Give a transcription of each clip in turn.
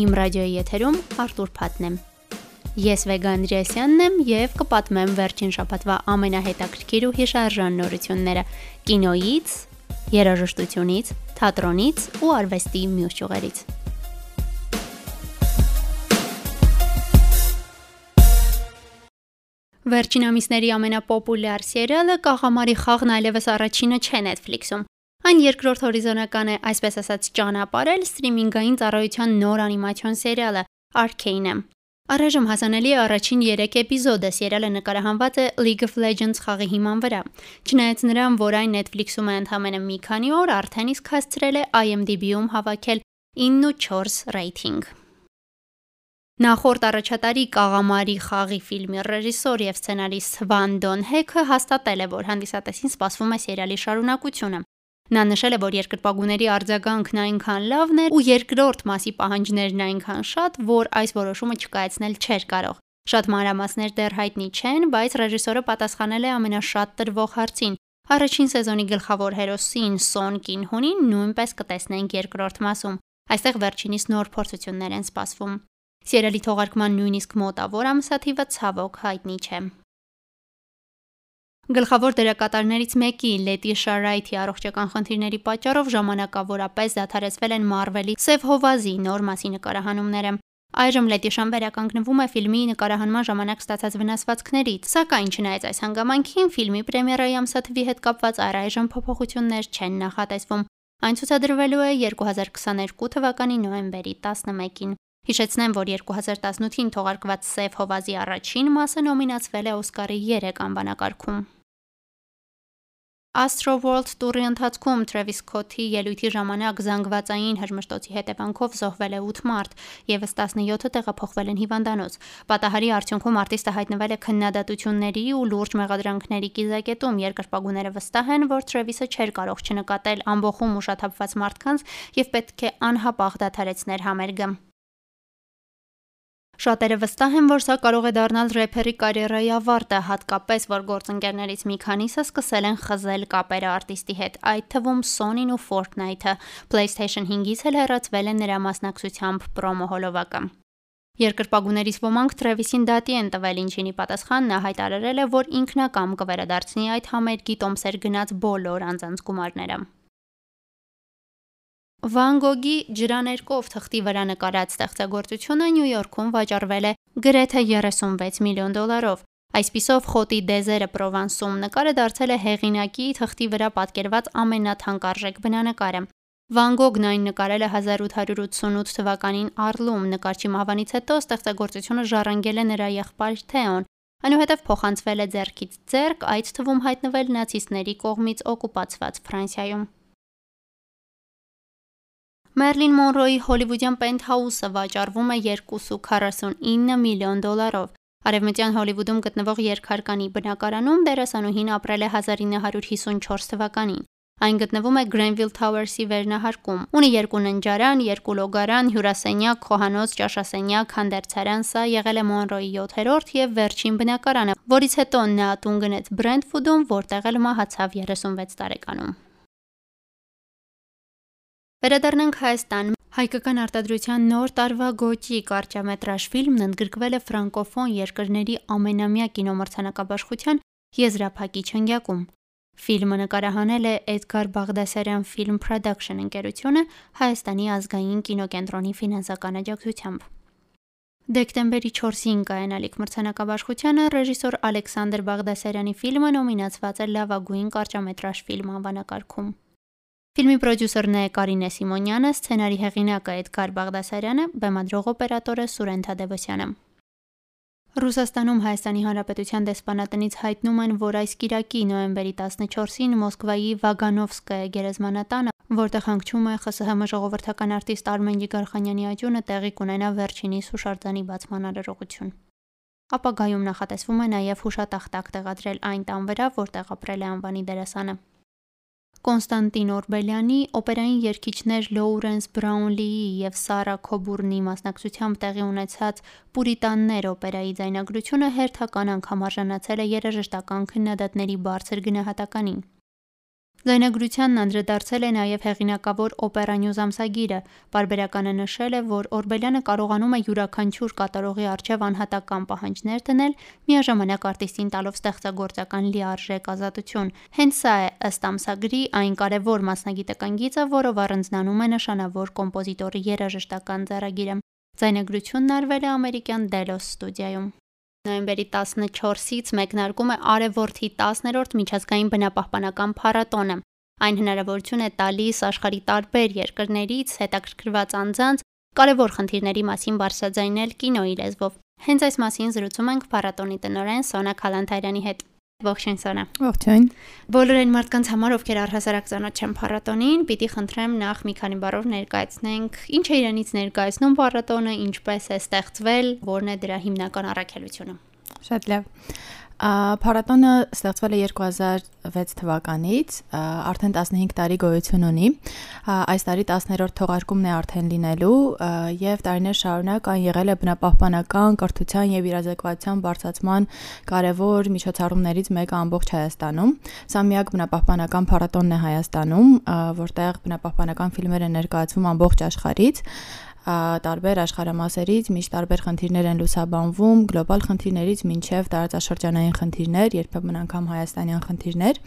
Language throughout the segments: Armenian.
Իմ ռադիոյի եթերում Արտուր Փաթն եմ։ Ես Վեգա Անդրեասյանն եմ եւ կպատմեմ վերջին շաբաթվա ամենահետաքրքիր ու հիշարժան նորությունները կինոյից, երաժշտությունից, թատրոնից ու արվեստի մյուս ճյուղերից։ Վերջին ամիսների ամենապոպուլյար սերիալը Կաղամարի խաղն այլևս առաջինը չէ Netflix-ում։ Այն երկրորդ հորիզոնական է, այսպես ասած, ճանապարհել սթրիմինգային ծառայության նոր անիմացիոն սերիալը Arcane-ը։ Առայժմ հասանելի է առաջին 3 էպիզոդը։ Սերիալը նկարահանված է League of Legends խաղի հիման վրա։ Չնայած նրան, որ այն Netflix-ում է ընդամենը մի քանի օր, արդեն իսկ հասցրել է IMDb-ում հավաքել 9.4 ռեյթինգ։ Նախորդ առաջատարի Կաղամարի խաղի ֆիլմի ռեժիսոր եւ սցենարիստ Վան Դոն Հեքը հաստատել է, որ հանդիսատեսին սպասվում է սերիալի շարունակությունը։ Նա նշել է, որ երկրպագուների արձագանքն այնքան լավն էր ու երկրորդ մասի պահանջներն այնքան շատ, որ այս որոշումը չկայացնել չէր կարող։ Շատ մանրամասներ դեռ հայտնի չեն, բայց ռեժիսորը պատասխանել է ամենաշատ տրվող հարցին։ Առաջին սեզոնի գլխավոր հերոսին Սոն Կինհունին նույնպես կտեսնենք երկրորդ մասում։ Այստեղ վերջինիս նոր փորձություններ են սպասվում։ Սերիալի թողարկման նույնիսկ մոտավոր ամսաթիվը ցավոք հայտնի չէ։ Գլխավոր դերակատարներից մեկի Լետիշա Ռայթի առողջական խնդիրների պատճառով ժամանակավորապես դադարեցվել են Marvel-ի Սև հովազի նոր մասի նկարահանումները։ Այժմ Լետիշան վերականգնվում է ֆիլմի նկարահանման ժամանակ ստացած վնասվածքներից, սակայն չնայած այս հանգամանքին ֆիլմի պրեմիերայի ամսաթվի հետ կապված առայժմ փոփոխություններ չեն նախատեսվում։ Այն ցուցադրվելու է 2022 թվականի նոյեմբերի 11-ին։ Հիշեցնեմ, որ 2018-ին թողարկված Սև հովազի առաջին մասը նոմինացվել է Օսկարի 3 անվանակարգում։ Astroworld տուրի ընթացքում Travis Scott-ի ելույթի ժամանակ զանգվածային հրմշտոցի հետևանքով զոհվել է 8 մարդ, եւս 17-ը տեղափոխվել են հիվանդանոց։ Պատահարի արդյունքում արտիստը հայտնվել է քննադատությունների ու լուրջ մեղադրանքների կիզակետում։ Երկրպագուները վստահ են, որ Travis-ը չէր կարող չնկատել ամբողջում ուշաթափված մարդկանց եւ պետք է անհապաղ դադարեցներ համերգը։ Շատերը վստահ են, որ սա կարող է դառնալ рэփերի կարիերայի ավարտը, հատկապես որ գործընկերներից մի քանիսը սկսել են խզել կապերը արտիստի հետ, այդ թվում Sony-ն ու Fortnite-ը։ PlayStation 5-ից էլ հեռացվել է նրա մասնակցությամբ պրոմո հոլովակը։ Երկրպագուներից ոմանք Travis-ին դատի են տվել, ինչինի պատասխան նա հայտարարել է, որ ինքնակամ կվերադարձնի այդ համերգի տոմսեր գնաց բոլոր անձանց գումարները։ Վան Գոգի ջրաներկով թղթի վրա նկարած ստեղծագործությունը Նյու Յորքում վաճառվել է գրեթե 36 միլիոն դոլարով։ Այսպիսով խոտի դեզերը Պրովանսում նկարը դարձել է հեղինակի թղթի վրա պատկերված ամենաթանկարժեք բնանկարը։ Վան Գոգն այն նկարել է 1888 թվականին Արլում, նկարչի մահվանից հետո ստեղծագործությունը ժառանգել է նրա եղբայր Թեոն, այնուհետև փոխանցվել է ձեռքից ձեռք, այդ թվում հայտնվել նացիստների կողմից օկուպացված Ֆրանսիայում։ Մերլին Մոնրոյի հոլիվուդյան Penthouse-ը վաճառվում է 2.49 միլիոն դոլարով։ Արևմտյան Հոլիվուդում գտնվող երկհարկանի բնակարանում դերասանուհին ապրել է 1954 թվականին։ Այն գտնվում է Grenville Towers-ի վերնահարկում։ Ունի երկու ննջարան, երկու լոգարան, հյուրասենյակ, խոհանոց, ճաշասենյակ, հանդերձարան, սա եղել է Մոնրոյի 7-րդ եւ վերջին բնակարանը, որից հետո նա տուն գնեց Brentwood-ում, որտեղ էլ մահացավ 36 տարեկանում։ Վերադառնանք Հայաստան։ Հայկական արտադրության նոր տարվա գոճի կարճամետրաժ ֆիլմն ընդգրկվել է ֆրանկոֆոն երկրների ամենամյա կինոմրցանակաբաշխության եզրափակիչ հնգյակում։ Ֆիլմը նկարահանել է Էդգար Բաղդասարյան Film Production ընկերությունը Հայաստանի ազգային կինոկենտրոնի ֆինանսական աջակցությամբ։ Դեկտեմբերի 4-ին կայանալիք մրցանակաբաշխությանը ռեժիսոր Ալեքսանդր Բաղդասարյանի ֆիլմը նոմինացված է լավագույն կարճամետրաժ ֆիլմ անվանակարգում։ Ֆիլմի պրոդյուսերն է Կարինե Սիմոնյանը, սցենարի հեղինակը Էդգար Բաղդասարյանը, բեմադրող օպերատորը Սուրեն Թադևոսյանը։ Ռուսաստանում Հայաստանի Հանրապետության դեսպանատնից հայտնում են, որ այս Կիրակի նոյեմբերի 14-ին Մոսկվայի Վագանովսկայ գերեզմանատանը, որտեղ հանգչում է ԽՍՀՄ ժողովրդական արտիստ Արմեն Ջիգարխանյանի աճյունը, տեղի կունենա վերջինիս հուշարձանի բացման արարողություն։ Ապագայում նախատեսվում է նաև հուշատախտակ տեղադրել այն տան վրա, որտեղ ապրել է անվանի դերասանը։ Կոնստանտին Օրբելյանի, օպերային երգիչներ Լոուրենս Բրաունլիի եւ Սարա Քոբուրնի մասնակցությամբ տեղի ունեցած Պուրիտաններ օպերայի ձայնագրությունը հերթական անգամ արժանացել է երաժշտական քննադատների բարձր գնահատականին։ Ձայնագրությանն անդրադարձել է նաև հեղինակավոր «Օպերա Նյուզ» ամսագիրը։ Պարբերականը նշել է, որ Օրբելյանը կարողանում է յուրաքանչյուր կատարողի առջև անհատական պահանջներ դնել, միաժամանակ արտիստին տալով ստեղծագործական լիարժեք ազատություն։ Հենց սա է, ըստ ամսագրի, այն կարևոր մասնագիտական գիծը, որով առանձնանում է նշանավոր կոմպոզիտորի երաժշտական ձեռագիրը։ Ձայնագրությունն արվել է ամերիկյան Delos ստուդիայում։ Նոյեմբերի 14-ից մեկնարկում է Արևորթի 10-րդ միջազգային բնապահպանական փառատոնը։ Այն հնարավորություն է տալիս աշխարհի տարբեր երկրներից հետաքրքրված անձանց կարևոր խնդիրների մասին բարձրաձայնել կինոյի լեզվով։ Հենց այս մասին զրուցում ենք փառատոնի տնօրեն Սոնա Քալանթարյանի հետ։ Ողջույն Սոնա։ Ողջույն։ Բոլոր այն մարդկանց համար, ովքեր առհասարակ ծանոթ չեն փառատոնին, պիտի խնդրեմ նախ մի քանի բառով ներկայացնենք, ինչ է իրենից ներկայացնում փառատոնը, ինչպես է ստեղծվել, որն է դրա հիմնական առաքելությունը։ Շատ լավ։ Փառատոնը ստեղծվել է 2006 թվականից, արդեն 15 տարի գոյություն ունի։ Այս տարի 10-րդ թողարկումն է արդեն լինելու եւ տարիներ շարունակ այն եղել է բնապահպանական, կրթության եւ իրազեկվածության բարձրացման կարևոր միջոցառումներից մեկը ամբողջ Հայաստանում։ Սա միակ բնապահպանական փառատոնն է Հայաստանում, որտեղ բնապահպանական ֆիլմեր են ներկայացվում ամբողջ աշխարհից տարբեր աշխարհամասերից միշտ տարբեր խնդիրներ են լուսաբանվում, գլոբալ խնդիրներից մինչև տարածաշրջանային խնդիրներ, երբեմն անգամ հայաստանյան խնդիրներ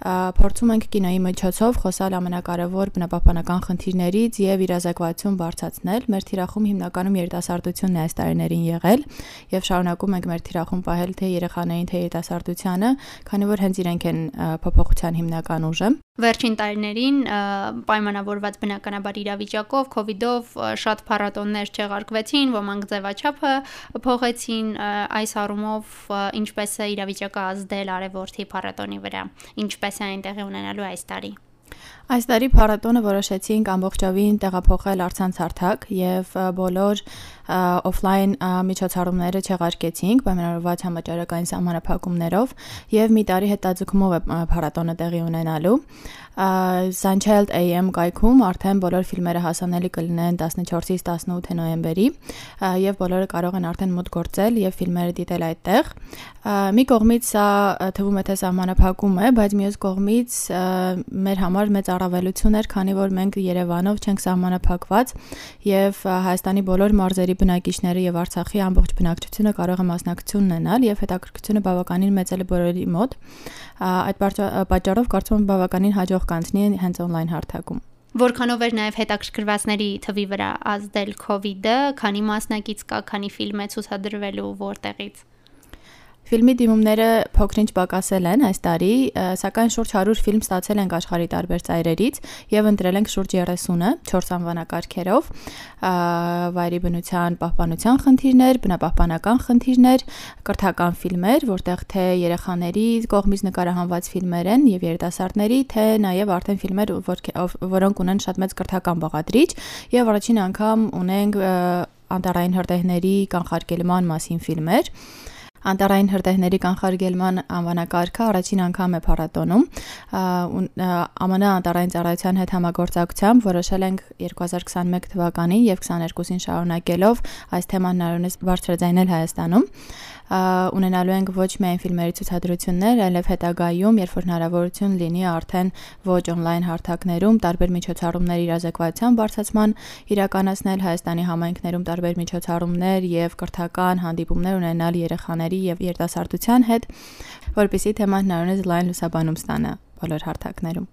փորձում ենք կինոյի միջոցով խոսալ ամենակարևոր բնապահպանական խնդիրներից եւ իրազեկվածություն բարձրացնել։ Մեր թիրախում հիմնականում երիտասարդությունն է այս տարիներին եղել եւ շարունակում ենք մեր թիրախում պահել թե երեխաներին, թե երիտասարդությանը, քանի որ հենց իրենք են փոփոխության հիմնական ուժը։ Վերջին տարիներին պայմանավորված բնականաբար իրավիճակով, կ ូវ իդով շատ փառատոններ չեղարկվեցին, ոմանք ձևաչափը փոխեցին այս առումով ինչպես է իրավիճակը ազդել արևորթի փառատոնի վրա, ինչպես է այն տեղի ունենալու այս տարի։ Այս տարի փառատոնը որոշեցինք ամբողջովին տեղափոխել արցանց հարթակ եւ բոլոր օֆլայն միջոցառումները չեղարկեցինք պայմանավորված համաճարակային սահմանափակումներով եւ մի տարի հետաձգումով է փառատոնը տեղի ունենալու։ Sunchild AM կայքում արդեն բոլոր ֆիլմերը հասանելի կլինեն 14-ից 18 նոյեմբերի եւ բոլորը կարող են արդեն մոտ գործել եւ ֆիլմերը դիտել այդտեղ։ Մի կողմից սա թվում է թե սահմանափակում է, բայց մյուս կողմից մեր համար մեծ առավելություն էր, քանի որ մենք Երևանով չենք սահմանափակված եւ Հայաստանի բոլոր մարզերի բնակիչները եւ Արցախի ամբողջ բնակչությունը կարող է մասնակցություն ունենալ եւ հետաքրքրությունը բավականին մեծ է բոլորի մոտ։ Այդ պատճառով կարծում եմ բավականին հաջող կանցնի հենց on-line հարթակում։ Որքանով էր նաև հետաքրքրվածների թվի վրա ազդել իդը, քանի մասնակից կա, քանի ֆիլմ է ցուցադրվելու որտեղից։ Ֆիլմի դիմումները փոքրինչ պակասել են այս տարի, սակայն շուրջ 100 ֆիլմ ստացել ենք աշխարհի տարբեր ծայրերից եւ ընտրել ենք շուրջ 30-ը 4 անվանակարգերով՝ վայրի բնության պահպանության խնդիրներ, բնապահպանական խնդիրներ, կրթական ֆիլմեր, որտեղ թե երեխաների կողմից նկարահանված ֆիլմեր են եւ երիտասարդների, թե նաեւ արդեն ֆիլմեր, որոնք ունեն շատ մեծ կրթական բաղադրիչ եւ առաջին անգամ ունենք անտարային հրդեհների կանխարգելման մասին ֆիլմեր Անտարային հրդեհների կանխարգելման անվանակարգը առաջին անգամ է փառատոնում։ ԱՄՆ անտարային ծառայության հետ համագործակցությամբ որոշել ենք 2021 թվականին եւ 22-ին շարունակելով այս թեման նարոնես բարձրաձայնել Հայաստանում ունենալու ենք ոչ միայն ֆիլմերի ցուցադրություններ, այլև հետագայում, երբ որ հնարավորություն լինի արդեն ոչ on-line հարթակներում տարբեր միջոցառումներ իրազեկվածության բարձրացման իրականացնել Հայաստանի համայնքներում տարբեր միջոցառումներ եւ կրթական հանդիպումներ ունենալ երեխաների եւ երիտասարդության հետ, որpիսի թեման հնարավորինս լայն լուսաբանում ստանա բոլոր հարթակներում։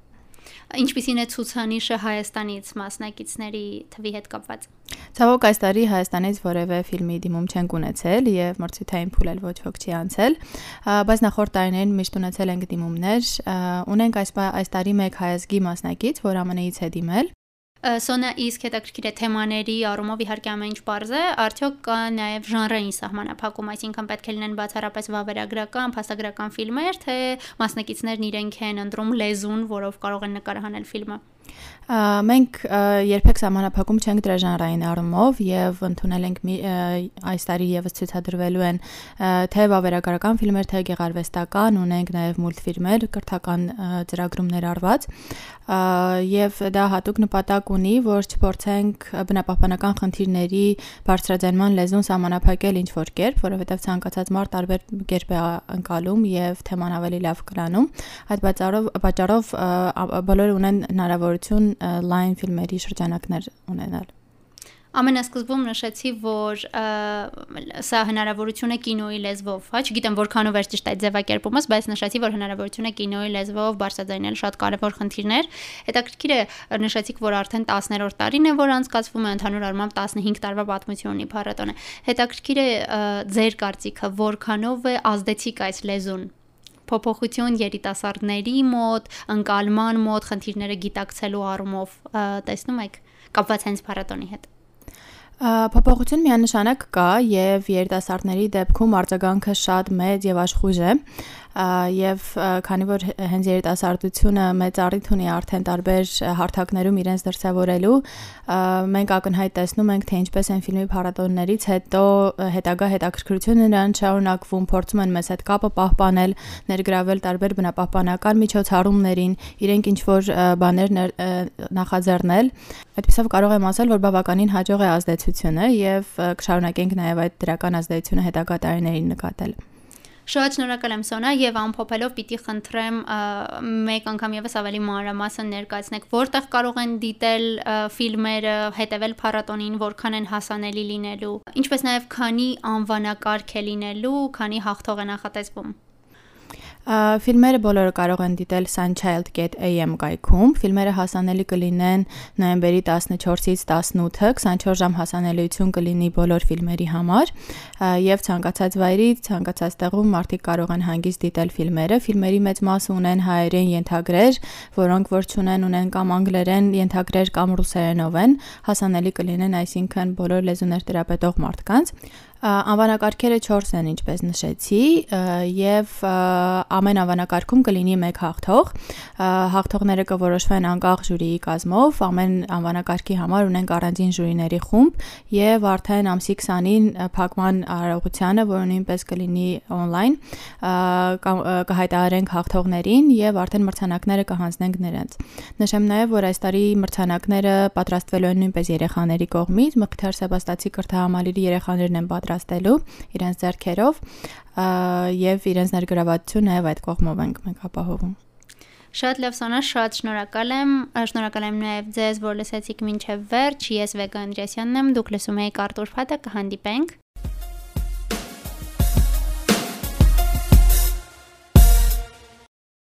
Ինչպիսին է ցուցանիշը Հայաստանից մասնակիցների թվի հետ կապված։ Ցավոք այս տարի Հայաստանից որևէ ֆիլմի դիմում չենք ունեցել եւ մրցութային փուլ էլ ոչ ոք չի անցել, բայց նախորդ տարիներին միշտ ունեցել ենք դիմումներ։ Ունենք այս այս տարի մեկ հայազգի մասնակից, որ ԱՄՆ-ից է դիմել Սոնա իսկ հետաքրքիր է թեմաների առումով իհարկե ամեն ինչ པարզ է, արդյոք կա նաև ժանրային սահմանափակում, այսինքն պետք է լինեն բացառապես վավերագրական, փաստագրական ֆիլմեր, թե մասնակիցներն իրենք են ընտրում լեզուն, որով կարող են նկարահանել ֆիլմը։ Մենք երբեք սահմանափակում չենք դրա ժանրային առումով եւ ընդունել ենք այս տարի եւս ցուցադրվելու են թե վավերագրական ֆիլմեր, թե գեղարվեստական, ունենք նաեւ մուլտֆիլմեր, կրթական ծրագրում ներառված եւ դա հատուկ նպատակ ունի, որ չփորձենք բնապահպանական խնդիրների բարձրաձայնման լեզուն սահմանափակել ինչ որ կերպ, որովհետեւ ցանկացած մարդ տարբեր կերպ է անցալում եւ թեման ավելի լավ կլանում։ Այդ պատճառով պատճառով բոլորը ունեն հնարավորություն լայն ֆիլմերի շրջանակներ ունենալ։ Ամենասկզբում նշեցի, որ սա հնարավորություն է կինոյի լեզվով, հա, չգիտեմ որքանով է ճիշտ այդ ձևակերպումս, բայց նշեցի, որ հնարավորություն է կինոյի լեզվով բարձրաձայնել շատ կարևոր խնդիրներ։ Հետաքրքիր է նշեցիք, որ արդեն 10-րդ տարին է, որ անցկացվում է ընդհանուր առմամբ 15 տարվա պատմություն ունի փառատոնը։ Հետաքրքիր է ձեր կարծիքը, որքանով է ազդեցիկ այս լեզուն փոփոխություն երիտասարդների մոտ, ընկալման մոտ, խնդիրները գիտակցելու առումով տեսնում եք կապված հենց փառատոնի հետ։ Փոփոխություն միանշանակ կա եւ երիտասարդների դեպքում արձագանքը շատ մեծ եւ աշխույժ է եւ քանի որ հենց երիտասարդությունը մեծ առիթ ունի արդեն տարբեր հարթակներում իրենց դրսևորելու մենք ակնհայտ տեսնում ենք թե ինչպես են ֆիլմի փառատոններից հետո հետագա հետաքրքրությունը նրան շարունակվում փորձում են մեզ հետ կապը պահպանել ներգրավել տարբեր բնապահպանական միջոցառումներին իրենք ինչ որ բաներ նախաձեռնել այդպեսով կարող եմ ասել որ բավականին հաջող է ազդեցությունը եւ կշարունակենք նաեւ այդ դրական ազդեցությունը հետագա տարիներին նկատել Շատ շնորհակալ եմ Սոնա եւ ամփոփելով պիտի խնդրեմ մեկ անգամ եւս ավելի մանրամասն ներկայացնեք. Որտեղ կարող են դիտել ֆիլմերը, հետեւել փառատոնին, որքան են հասանելի լինելու, ինչպես նաեւ քանի անվանակարգ է լինելու, քանի հաղթող է նախատեսվում։ Ֆիլմերը բոլորը կարող են դիտել sunchild.am կայքում։ Ֆիլմերը հասանելի կլինեն նոյեմբերի 14-ից 18-ը, 24 ժամ հասանելիություն կլինի բոլոր ֆիլմերի համար, եւ ցանկացած վայրի, ցանկացած տեղում մարդիկ կարող են հանգիստ դիտել ֆիլմերը։ Ֆիլմերի մեծ մասը ունեն հայերեն ենթագրեր, որոնք որ չունեն ունեն կամ անգլերեն ենթագրեր կամ ռուսերենով են, հասանելի կլինեն այսինքն բոլոր լեզուներ տիրապետող մարդկանց։ Անվանակարգերը 4 են, ինչպես նշեցի, եւ ամեն անվանակարգում կլինի մեկ հաղթող։ Հաղթողները կորոշվեն անկախ ժյուրիի կազմով, ամեն անվանակարգի համար ունենք առանձին ժյուրիների խումբ եւ արդեն ամսի 20-ին փակման արարողությանը, որը նույնպես կլինի on-line, կհայտարարենք հաղթողներին եւ արդեն մրցանակները կհանձնենք նրանց։ Նշեմ նաեւ, որ այս տարի մրցանակները պատրաստվելու են նույնպես երեխաների կողմից, Մկթար Սեբաստացի կրթահամալիրի երեխաներն են պատրաստելու իրենց ձեռքերով եւ իրենց ներգրավվածություն նաեւ այդ կողմով ենք մենք ապահովում։ Շատ լավ Սոնա, շատ շնորհակալ եմ։ Շնորհակալ եմ նաև ձեզ, որ լսեցիք մինչև վերջ։ Ես Վեգա Անդրեասյանն եմ, դուք լսում եք Արտուր Փաթը, կհանդիպենք